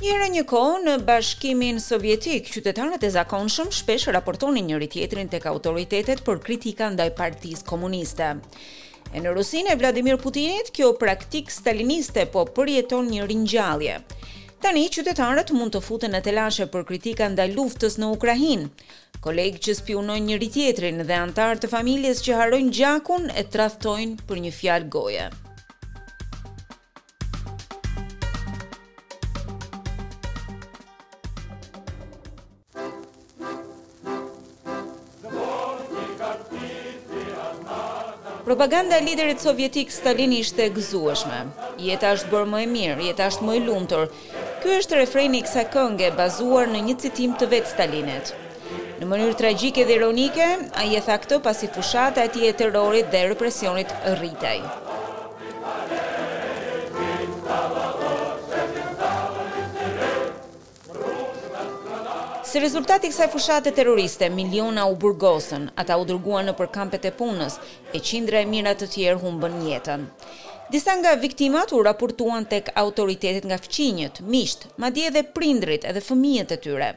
Njëherë një kohë në Bashkimin Sovjetik, qytetarët e zakonshëm shpesh raportonin njëri-tjetrin tek autoritetet për kritika ndaj Partisë Komuniste. E në Rusinë e Vladimir Putinit, kjo praktikë staliniste po përjeton një ringjallje. Tani qytetarët mund të futen në telashe për kritika ndaj luftës në Ukrainë. Kolegë që spiunojnë njëri-tjetrin dhe anëtarë të familjes që harrojnë gjakun e tradhtojnë për një fjalë goje. Propaganda e liderit sovjetik Stalin ishte e gëzueshme. Jeta është bërë më e mirë, jeta është më e lumtur, Ky është refreni i kësaj kënge, bazuar në një citim të vetë Stalinit. Në mënyrë tragjike dhe ironike, ai e tha këtë pasi fushata e tij e terrorit dhe represionit rritej. Si rezultat i kësaj fushate terroriste, miliona u burgosën, ata u dërguan nëpër kampet e punës e qindra mijëra të tjerë humbën jetën. Disa nga viktimat u raportuan tek autoritetet nga fqinjët, miqtë, madje dhe prindërit dhe fëmijët e tyre.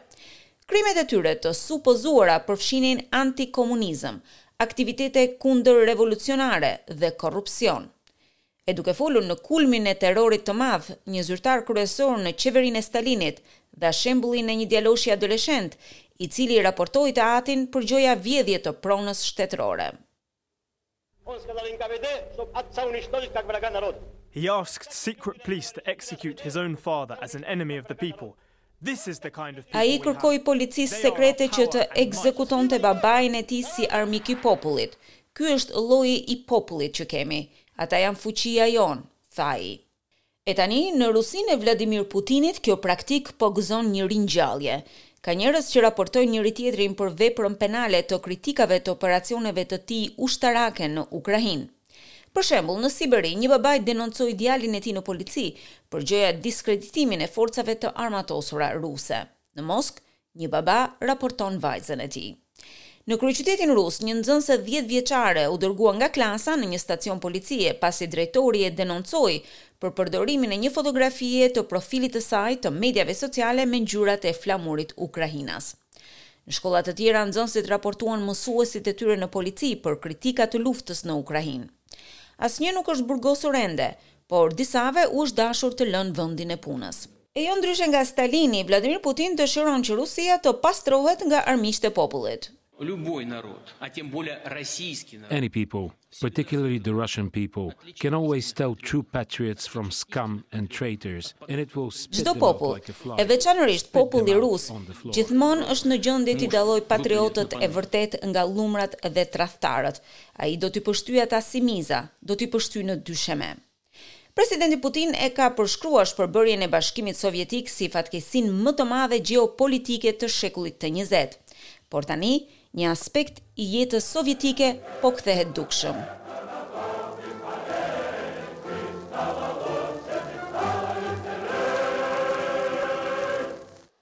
Krimet e tyre të supozuara përfshinin antikomunizëm, aktivitete kundërrevolucionare dhe korrupsion. E duke folur në kulmin e terrorit të madh, një zyrtar kryesor në qeverinë e Stalinit dha shembullin e një djaloshi adoleshent, i cili raportoi të atin për gjoja vjedhje të pronës shtetërore. He asked secret police to execute his own father as an enemy of the people, this is the kind of people we have. Ai i kërkoi policisë sekrete që të ekzekutonte babain e tij si armik i popullit. Ky është lloji i popullit që kemi. Ata janë fuqia jonë, tha ai. E tani, në Rusinë e Vladimir Putinit kjo praktikë po gëzon një ringjallje. Ka njerëz që raportojnë njëri-tjetrin për veprën penale të kritikave të operacioneve të tij ushtarake në Ukrainë. Për shembull, në Siberi, një baba denoncoi djalin e tij në polici për gjoja diskreditimin e forcave të armatosura ruse. Në Moskë, një baba raporton vajzën e tij. Në kryeqytetin rus, një nxënëse dhjetë vjeçare u dërgua nga klasa në një stacion policie pasi drejtori e denoncoi për përdorimin e një fotografie të profilit të saj të mediave sociale me ngjyrat e flamurit ukrainas. Në shkolla të tjera, nxënësit raportuan mësuesit e tyre në polici për kritika të luftës në Ukrainë. Asnjë nuk është burgosur ende, por disave u është dashur të lënë vendin e punës. E jo ndryshe nga Stalini, Vladimir Putin dëshiron që Rusia të pastrohet nga armiqtë e popullit. Any people, particularly the Russian people, can always tell true patriots from scum and traitors and it will spit them out like a fly. Çdo popull, e veçanërisht populli rus, gjithmonë është në gjendje t'i dallojë patriotët e vërtetë nga llumrat dhe tradhtarët. Ai do t'i pështyjë ata si miza, do t'i pështyjë në dysheme. Presidenti Putin e ka përshkruar shpërbërjen e Bashkimit Sovjetik si fatkeqësinë më të madhe gjeopolitike të shekullit të njëzetë. Por tani, një aspekt i jetës sovjetike po kthehet dukshëm.